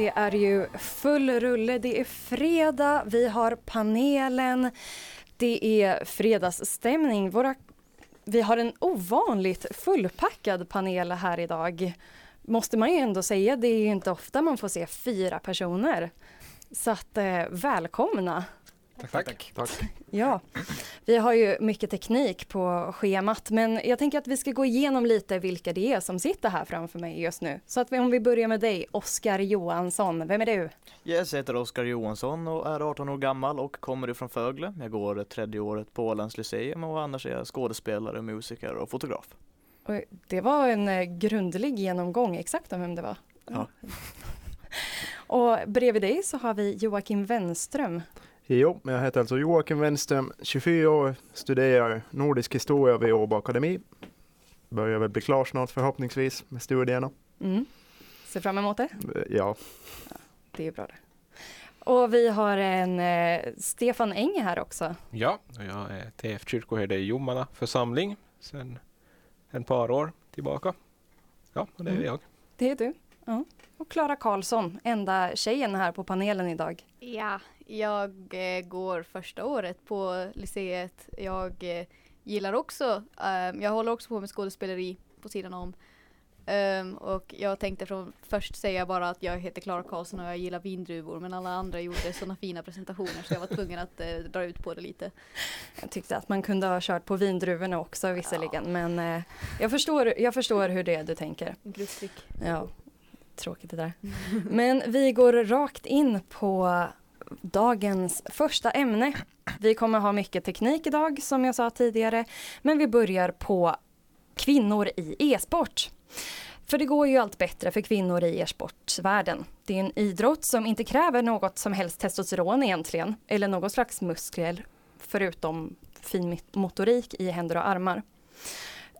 Det är ju full rulle, det är fredag, vi har panelen, det är fredagsstämning. Våra, vi har en ovanligt fullpackad panel här idag. Måste man ju ändå säga, det är ju inte ofta man får se fyra personer. Så att eh, välkomna! Tack, tack. tack. Ja, vi har ju mycket teknik på schemat, men jag tänker att vi ska gå igenom lite vilka det är som sitter här framför mig just nu. Så att vi, om vi börjar med dig, Oskar Johansson, vem är du? Yes, jag heter Oskar Johansson och är 18 år gammal och kommer ifrån Fögle. Jag går tredje året på Ålands Lyceum och annars är jag skådespelare, musiker och fotograf. Och det var en eh, grundlig genomgång exakt om vem det var. Ja. och bredvid dig så har vi Joakim Wenström. Jo, jag heter alltså Joakim Wenström, 24 år, studerar nordisk historia vid Åbo Akademi. Börjar väl bli klar snart förhoppningsvis med studierna. Mm. Ser fram emot det? Ja. ja det är bra det. Och vi har en eh, Stefan Eng här också. Ja, jag är TF kyrkoherde i Jomala församling sedan ett par år tillbaka. Ja, och det är mm. jag. Det är du. Ja. Och Klara Karlsson, enda tjejen här på panelen idag. Ja, jag eh, går första året på lyceet. Jag eh, gillar också, eh, jag håller också på med skådespeleri på sidan om. Um, och jag tänkte från först säga bara att jag heter Klara Karlsson och jag gillar vindruvor men alla andra gjorde sådana fina presentationer så jag var tvungen att uh, dra ut på det lite. Jag tyckte att man kunde ha kört på vindruvorna också visserligen ja. men uh, jag, förstår, jag förstår hur det är du tänker. Grupptryck. Ja, tråkigt det där. men vi går rakt in på dagens första ämne. Vi kommer ha mycket teknik idag som jag sa tidigare men vi börjar på kvinnor i e-sport. För det går ju allt bättre för kvinnor i e-sportvärlden. Det är en idrott som inte kräver något som helst testosteron egentligen, eller någon slags muskler, förutom fin motorik i händer och armar.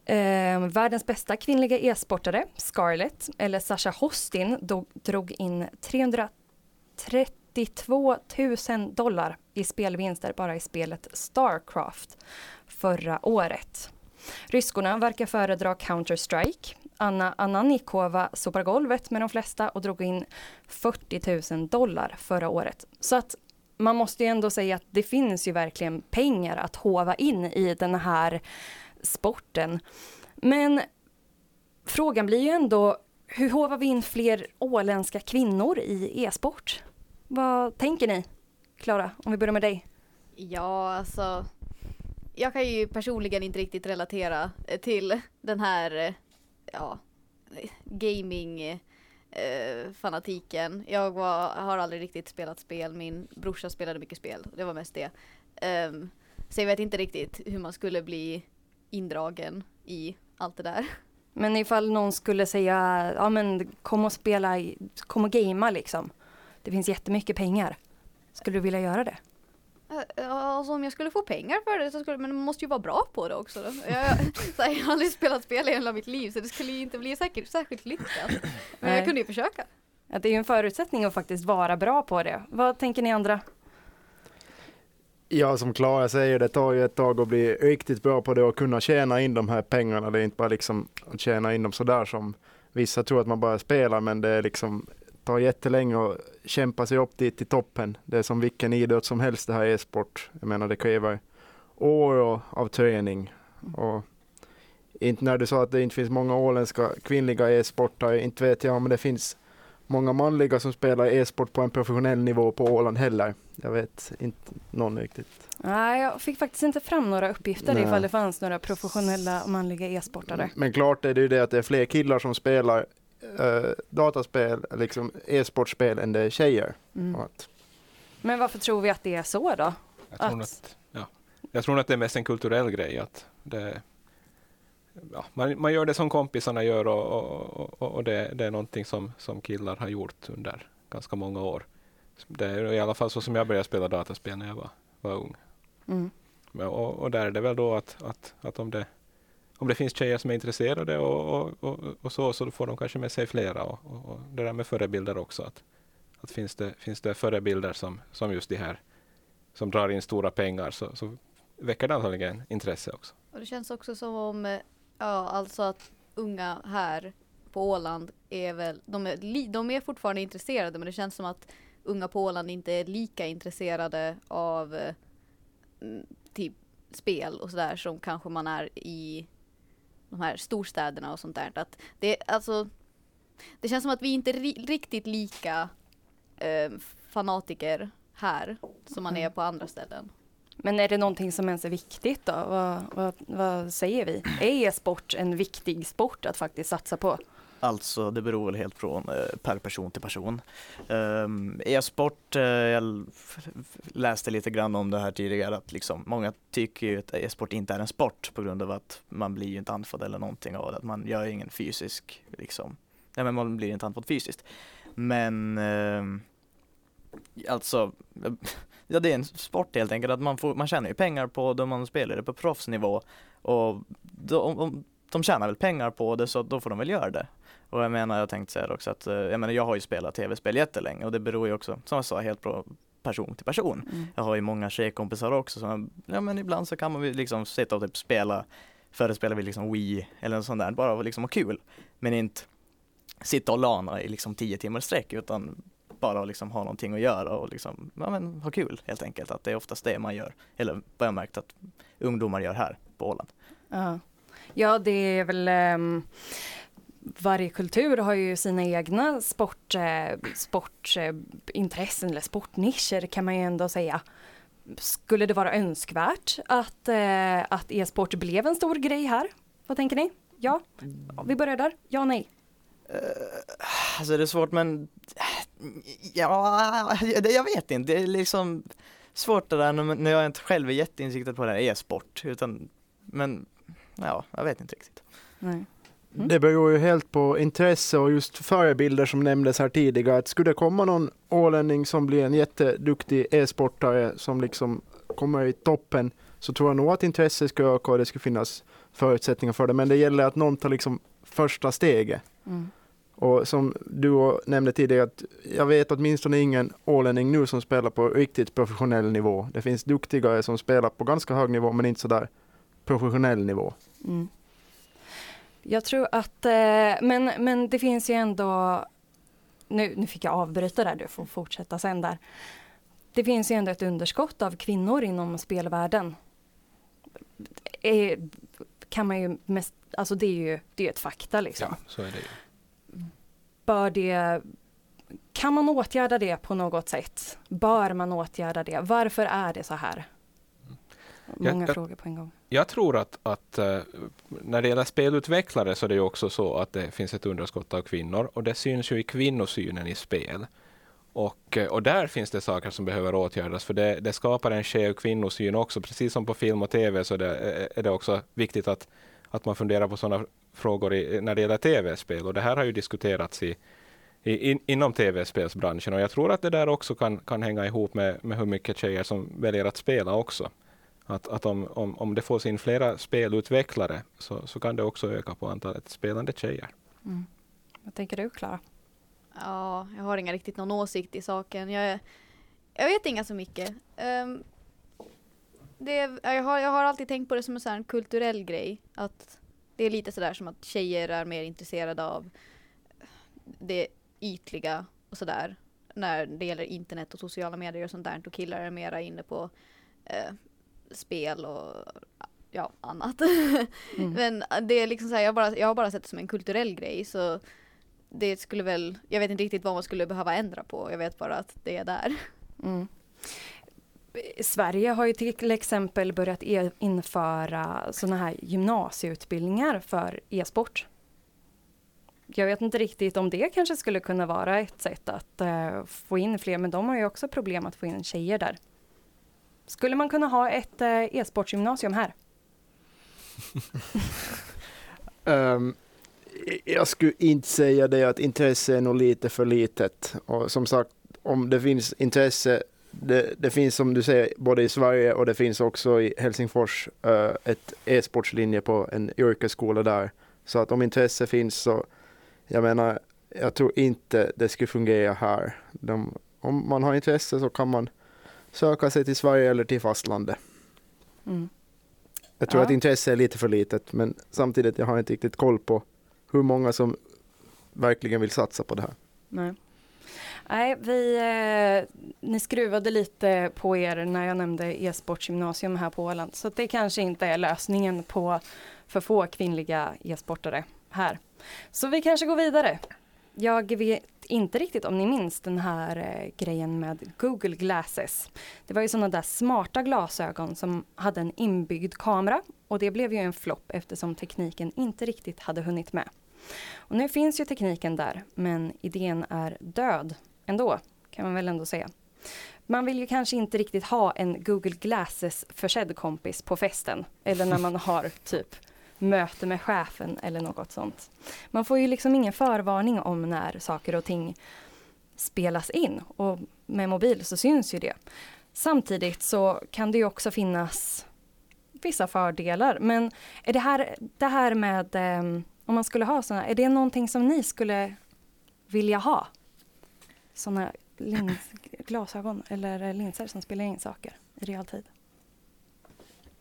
Eh, världens bästa kvinnliga e-sportare, Scarlett, eller Sasha Hostin, drog in 330 82 000 dollar i spelvinster bara i spelet Starcraft förra året. Ryskorna verkar föredra Counter-Strike. Anna Ananikova sopar golvet med de flesta och drog in 40 000 dollar förra året. Så att man måste ju ändå säga att det finns ju verkligen pengar att hova in i den här sporten. Men frågan blir ju ändå, hur hovar vi in fler åländska kvinnor i e-sport? Vad tänker ni? Klara, om vi börjar med dig. Ja, alltså jag kan ju personligen inte riktigt relatera eh, till den här, eh, ja, gaming eh, fanatiken. Jag var, har aldrig riktigt spelat spel, min brorsa spelade mycket spel, det var mest det. Um, så jag vet inte riktigt hur man skulle bli indragen i allt det där. Men ifall någon skulle säga, ja men kom och spela, kom och gamea liksom. Det finns jättemycket pengar. Skulle du vilja göra det? Alltså om jag skulle få pengar för det så skulle men man måste ju vara bra på det också. Då. Jag, här, jag har aldrig spelat spel i hela mitt liv så det skulle ju inte bli säkert, särskilt lyckat. Men jag kunde ju försöka. Ja, det är ju en förutsättning att faktiskt vara bra på det. Vad tänker ni andra? Ja, som Klara säger, det tar ju ett tag att bli riktigt bra på det och kunna tjäna in de här pengarna. Det är inte bara liksom att tjäna in dem sådär som vissa tror att man bara spelar, men det är liksom tar jättelänge att kämpa sig upp dit till toppen. Det är som vilken idrott som helst det här är sport. Jag menar det kräver år av träning. Och inte när du sa att det inte finns många åländska kvinnliga e-sportare, inte vet jag om det finns många manliga som spelar e-sport på en professionell nivå på Åland heller. Jag vet inte någon riktigt. Nej, jag fick faktiskt inte fram några uppgifter Nej. ifall det fanns några professionella manliga e-sportare. Men klart är det ju det att det är fler killar som spelar uh, dataspel, liksom e-sportspel än det är tjejer. Mm. Men varför tror vi att det är så då? Jag tror, att... Att, ja. jag tror att det är mest en kulturell grej. Att det, ja, man, man gör det som kompisarna gör och, och, och, och det, det, är någonting som, som killar har gjort under ganska många år. Det är i alla fall så som jag började spela dataspel när jag var, var ung. Mm. Men, och, och, där är det väl då att, att, att om det om det finns tjejer som är intresserade och, och, och, och så, så får de kanske med sig flera. Och, och, det där med förebilder också. Att, att finns, det, finns det förebilder som, som just de här som drar in stora pengar så, så väcker det antagligen intresse också. Och det känns också som om, ja alltså att unga här på Åland är väl, de är, li, de är fortfarande intresserade men det känns som att unga på Åland inte är lika intresserade av mm, typ spel och sådär som kanske man är i de här storstäderna och sånt där. Att det, alltså, det känns som att vi inte är ri- riktigt lika eh, fanatiker här som man är Mm. på andra ställen. Men är det någonting som ens är viktigt då? Vad, vad, vad säger vi? Är e-sport en viktig sport att faktiskt satsa på? Alltså det beror väl helt från eh, per person till person. Ehm, e-sport, eh, jag läste lite grann om det här tidigare att liksom många tycker ju att e-sport inte är en sport på grund av att man blir ju inte andfådd eller någonting av det. Att man gör ingen fysisk liksom, nej men man blir inte andfådd fysiskt. Men ehm, alltså, ja det är en sport helt enkelt att man, får, man tjänar ju pengar på det man spelar det på proffsnivå och de, de tjänar väl pengar på det så då får de väl göra det. Och jag menar, jag tänkte säga också att, eh, jag menar jag har ju spelat tv-spel jättelänge och det beror ju också, som jag sa, helt på person till person. Mm. Jag har ju många tjejkompisar också som, ja men ibland så kan man liksom sitta och typ spela, förr spelade vi liksom Wii eller något sånt där, bara liksom ha kul. Men inte sitta och lana i liksom tio timmar sträck utan bara liksom ha någonting att göra och liksom, ja men ha kul helt enkelt. Att det är oftast det man gör, eller vad jag märkt att ungdomar gör här på Åland. Ja. ja, det är väl ehm, varje kultur har ju sina egna sport, eh, sportintressen eller sportnischer kan man ju ändå säga. Skulle det vara önskvärt att, eh, att e-sport blev en stor grej här? Vad tänker ni? Ja, vi börjar där. Ja, nej. Alltså det är svårt men, ja, jag vet inte. Det är liksom svårt det där när jag inte själv är jätteinsiktad på det här e-sport. Utan, men ja, jag vet inte riktigt. nej. Mm. Det beror ju helt på intresse och just förebilder som nämndes här tidigare. Att skulle det komma någon ålänning som blir en jätteduktig e-sportare som liksom kommer i toppen så tror jag nog att intresset ska öka och det skulle finnas förutsättningar för det. Men det gäller att någon tar liksom första steget. Mm. Och som du nämnde tidigare, att jag vet åtminstone ingen ålänning nu som spelar på riktigt professionell nivå. Det finns duktigare som spelar på ganska hög nivå men inte sådär professionell nivå. Mm. Jag tror att, eh, men, men det finns ju ändå, nu, nu fick jag avbryta där, du får fortsätta sen där. Det finns ju ändå ett underskott av kvinnor inom spelvärlden. Kan man ju mest, alltså det är ju det är ett fakta liksom. Ja, så är det ju. Bör det, kan man åtgärda det på något sätt? Bör man åtgärda det? Varför är det så här? Många jag- frågor på en gång. Jag tror att, att eh, när det gäller spelutvecklare så är det ju också så att det finns ett underskott av kvinnor och det syns ju i kvinnosynen i spel. Och, eh, och där finns det saker som behöver åtgärdas för det, det skapar en skev kvinnosyn också. Precis som på film och tv så det, eh, är det också viktigt att, att man funderar på sådana frågor i, när det gäller tv-spel och det här har ju diskuterats i, i, in, inom tv-spelsbranschen och jag tror att det där också kan, kan hänga ihop med, med hur mycket tjejer som väljer att spela också. Att, att om, om, om det får in flera spelutvecklare så, så kan det också öka på antalet spelande tjejer. Mm. Vad tänker du Klara? Ja, jag har inga riktigt någon åsikt i saken. Jag, jag vet inga så mycket. Ehm, det, är- jag, har, jag har alltid tänkt på det som en sån kulturell grej. Att det är lite sådär som att tjejer är mer intresserade av det ytliga och sådär. När det gäller internet och sociala medier och sånt där. Och killar är mera inne på eh, spel och ja, annat. Mm. Men det är liksom så här, jag, bara, jag har bara sett det som en kulturell grej så det skulle väl, jag vet inte riktigt vad man skulle behöva ändra på. Jag vet bara att det är där. Mm. Sverige har ju till exempel börjat e- införa sådana här gymnasieutbildningar för e-sport. Jag vet inte riktigt om det kanske skulle kunna vara ett sätt att eh, få in fler, men de har ju också problem att få in tjejer där. Skulle man kunna ha ett eh, e-sportsgymnasium här? um, jag skulle inte säga det att intresse är nog lite för litet. Och som sagt, om det finns intresse, det, det finns som du säger både i Sverige och det finns också i Helsingfors uh, ett e-sportslinje på en yrkesskola där. Så att om intresse finns så, jag menar, jag tror inte det skulle fungera här. De, om man har intresse så kan man söka sig till Sverige eller till fastlandet. Mm. Jag tror Ja. att intresse är lite för litet men samtidigt jag har inte riktigt koll på hur många som verkligen vill satsa på det här. Nej. Nej, vi, eh, ni skruvade lite på er när jag nämnde e-sportsgymnasium här på Åland. Så det kanske inte är lösningen på för få kvinnliga e-sportare här. Så vi kanske går vidare. Jag vet inte riktigt om ni minns den här eh, grejen med Google Glasses. Det var ju sådana där smarta glasögon som hade en inbyggd kamera och det blev ju en flopp eftersom tekniken inte riktigt hade hunnit med. Och nu finns ju tekniken där, men idén är död ändå, kan man väl ändå säga. Man vill ju kanske inte riktigt ha en Google Glasses-försedd kompis på festen, eller när man har typ möte med chefen eller något sånt. Man får ju liksom ingen förvarning om när saker och ting spelas in och med mobil så syns ju det. Samtidigt så kan det ju också finnas vissa fördelar, men är det här, det här med ehm, om man skulle ha sådana, är det någonting som ni skulle vilja ha? Sådana lins, glasögon eller linser som spelar in saker i realtid?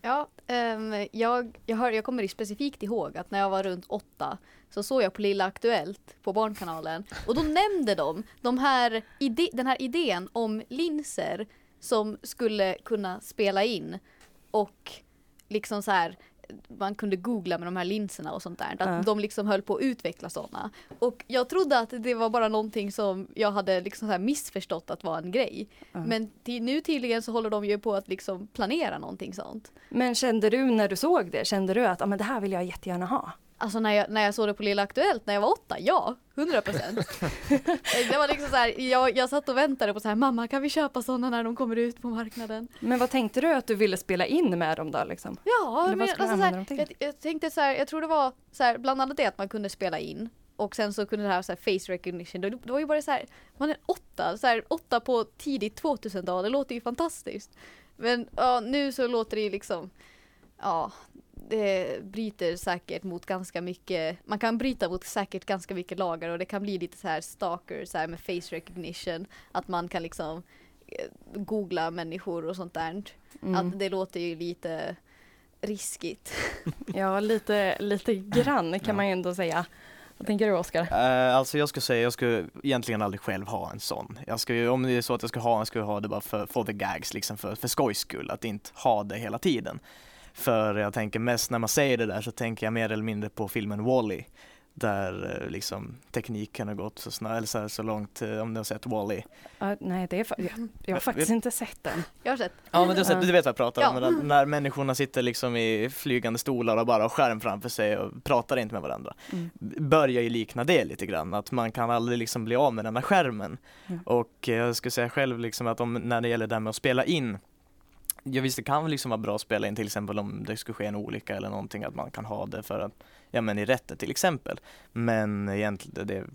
Ja, um, jag, jag, hör, jag kommer specifikt ihåg att när jag var runt åtta så såg jag på Lilla Aktuellt på Barnkanalen och då nämnde de, de här ide, den här idén om linser som skulle kunna spela in och liksom så här man kunde googla med de här linserna och sånt där. Att Ja. de liksom höll på att utveckla sådana. Och jag trodde att det var bara någonting som jag hade liksom så missförstått att var en grej. Ja. Men till, nu tydligen så håller de ju på att liksom planera någonting sånt. Men kände du när du såg det, kände du att ah, men det här vill jag jättegärna ha? Alltså när jag, när jag såg det på Lilla Aktuellt när jag var åtta, ja, 100 procent. det var liksom så här, jag, jag satt och väntade på så här, mamma kan vi köpa sådana när de kommer ut på marknaden? Men vad tänkte du att du ville spela in med dem då liksom? Ja, Eller men alltså, så här, jag, jag tänkte så här, jag tror det var så här, bland annat det att man kunde spela in och sen så kunde det här, så här face recognition, det, det var ju bara så här, man är åtta, så här, åtta på tidigt 2000-tal, det låter ju fantastiskt. Men ja, nu så låter det ju liksom, ja, det bryter säkert mot ganska mycket, man kan bryta mot säkert ganska mycket lagar och det kan bli lite så här stalker så här med face recognition, att man kan liksom eh, googla människor och sånt där. Mm. Att det låter ju lite riskigt. Ja, lite, lite grann kan Ja. man ju ändå säga. Vad tänker du Oskar? Eh, alltså jag skulle säga, jag skulle egentligen aldrig själv ha en sån. Jag skulle, om det är så att jag ska ha en, skulle jag ha det bara för, for the gags, liksom för, för skojs skull, att inte ha det hela tiden. För jag tänker mest när man säger det där så tänker jag mer eller mindre på filmen Wall-E. Där eh, liksom tekniken har gått så snabbt, eller så, här, så långt, eh, om ni har sett Wall-E. Ja, nej, det är fa- jag, jag har faktiskt inte sett den. Jag har sett. Ja men du, har sett, du vet vad jag pratar om, Ja. när, när människorna sitter liksom i flygande stolar och bara har skärm framför sig och pratar inte med varandra. Mm. börjar ju likna det lite grann, att man kan aldrig liksom bli av med den här skärmen. Mm. Och eh, jag skulle säga själv liksom att om, när det gäller det här med att spela in, ja visst det kan liksom vara bra att spela in till exempel om det skulle ske en olycka eller någonting, att man kan ha det för att, ja men i rätten till exempel. Men egentligen det är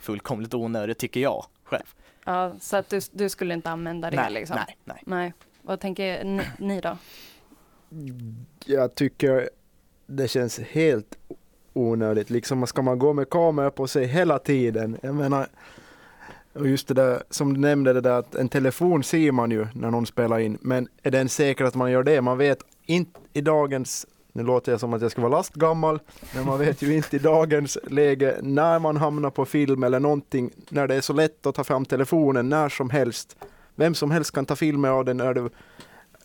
fullkomligt onödigt tycker jag själv. Ja, så att du, du skulle inte använda det nej, liksom? nej, nej. Nej. Vad tänker ni, ni då? Jag tycker det känns helt onödigt. Liksom ska man gå med kamera på sig hela tiden? Jag menar, och just det där som du nämnde, det där att en telefon ser man ju när någon spelar in, men är det ens säkert att man gör det? Man vet inte i dagens nu låter jag som att jag ska vara lastgammal, men man vet ju inte i dagens läge när man hamnar på film eller någonting, när det är så lätt att ta fram telefonen när som helst. Vem som helst kan ta filmer av den när du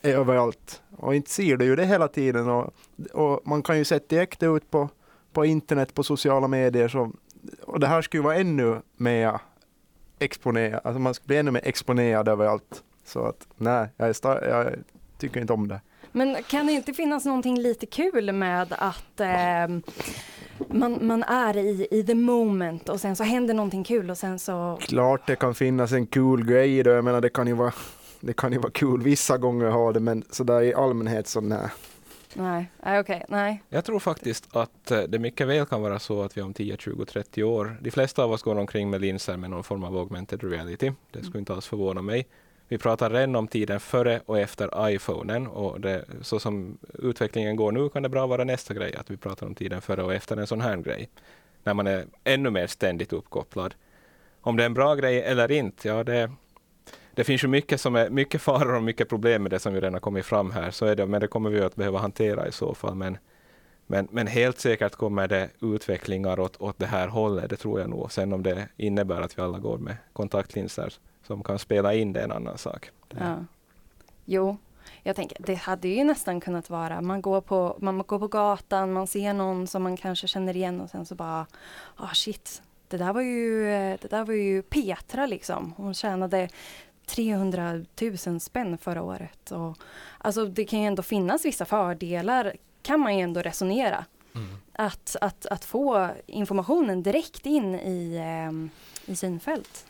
är överallt. Och inte ser du ju det hela tiden. Och, och man kan ju se direkt ut på, på internet, på sociala medier. Så, och det här skulle ju vara ännu mer exponerat, alltså man skulle bli ännu mer exponerad överallt. Så att nej, jag, är jag tycker inte om det. Men kan det inte finnas någonting lite kul med att eh, man, man är i, i the moment och sen så händer någonting kul och sen så... Klart det kan finnas en cool grej det. Jag menar det kan ju vara det kan ju vara kul vissa gånger att ha det men sådär i allmänhet så nej. Nej, okej. okej, nej. Jag tror faktiskt att eh, det mycket väl kan vara så att vi om 10, 20, 30 år, de flesta av oss går omkring med linser med någon form av augmented reality. Det skulle inte alls förvåna mig. Vi pratar redan om tiden före och efter iPhonen och det, så som utvecklingen går nu kan det bra vara nästa grej att vi pratar om tiden före och efter en sån här grej. När man är ännu mer ständigt uppkopplad. Om det är en bra grej eller inte, ja det, det finns ju mycket, som är, mycket faror och mycket problem med det som ju redan kommit fram här, så är det, men det kommer vi att behöva hantera i så fall. Men Men, men helt säkert kommer det utvecklingar åt, åt det här hållet, det tror jag nog. Sen om det innebär att vi alla går med kontaktlinser som kan spela in, det är en annan sak. Ja. Jo, jag tänker det hade ju nästan kunnat vara, man går, på, man går på gatan, man ser någon som man kanske känner igen och sen så bara, ah shit, det där var ju, det där var ju Petra liksom. Hon tjänade 300 000 spänn förra året. Och, alltså det kan ju ändå finnas vissa fördelar, kan man ju ändå resonera. Mm. Att, att, att få informationen direkt in i, eh, i synfält.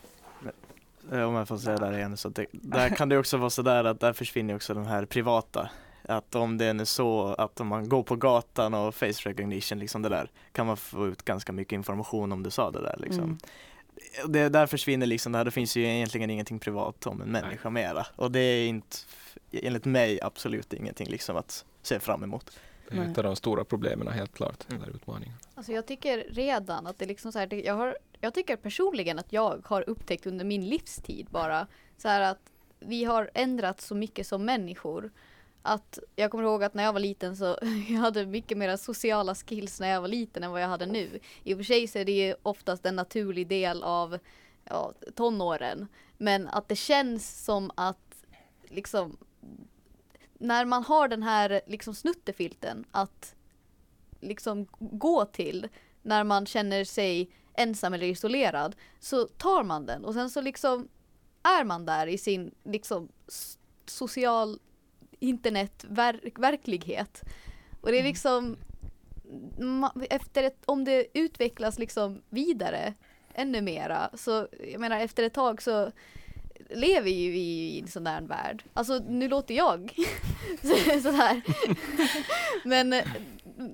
Eh, Om jag får säga där igen, så det, där kan det också vara sådär att där försvinner också den här privata. Att om det är nu så att om man går på gatan och face recognition, liksom det där, kan man få ut ganska mycket information om du sa det där liksom. Mm. Det, där försvinner liksom det här, det finns ju egentligen ingenting privat om en människa mera. Och det är inte, enligt mig, absolut ingenting liksom att se fram emot. Det är ett av de stora problemen helt klart, den där utmaningen. Alltså jag tycker redan att det liksom så här, jag, har, jag tycker personligen att jag har upptäckt under min livstid bara så här att vi har ändrat så mycket som människor. Att jag kommer ihåg att när jag var liten så jag hade mycket mer sociala skills när jag var liten än vad jag hade nu. I och för sig så är det ju oftast en naturlig del av ja, tonåren. Men att det känns som att liksom när man har den här liksom snuttefilten att liksom gå till när man känner sig ensam eller isolerad så tar man den och sen så liksom är man där i sin liksom social internetverklighet. Och det är liksom ma- efter ett, om det utvecklas liksom vidare ännu mera så jag menar efter ett tag så lever ju vi i en sån där värld. Alltså nu låter jag så- sådär. men,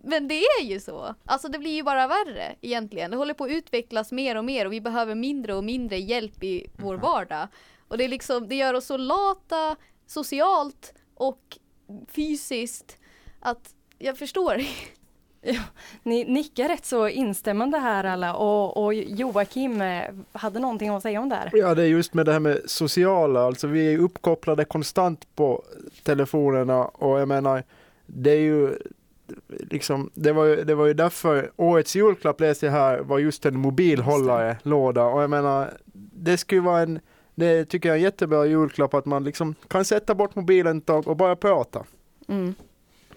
men det är ju så. Alltså det blir ju bara värre egentligen. Det håller på att utvecklas mer och mer och vi behöver mindre och mindre hjälp i vår vardag. Och det är liksom, det gör oss så lata socialt och fysiskt att jag förstår. Ni nickar rätt så instämmande här alla och, och Joakim eh, hade någonting att säga om det här. Ja, det är just med det här med sociala, alltså vi är uppkopplade konstant på telefonerna och jag menar, det är ju liksom, det var ju, det var ju därför årets julklapp läste jag här var just en mobilhållare, låda och jag menar, det skulle ju vara en, det tycker jag är en jättebra julklapp att man liksom kan sätta bort mobilen ett tag och bara prata. Mm.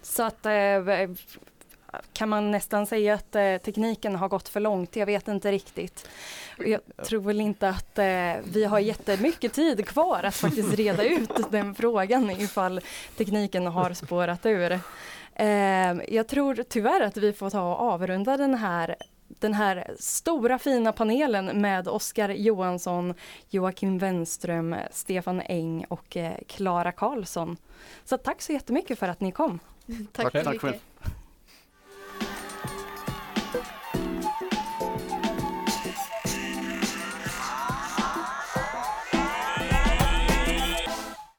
Så att eh, kan man nästan säga att eh, tekniken har gått för långt? Jag vet inte riktigt. Jag tror väl inte att eh, vi har jättemycket tid kvar att faktiskt reda ut den frågan ifall tekniken har spårat ur. Jag tror tyvärr att vi får ta och avrunda den här den här stora fina panelen med Oskar Johansson, Joakim Wenström, Stefan Eng och eh, Klara Karlsson. Så tack så jättemycket för att ni kom. Tack Tack så mycket. själv.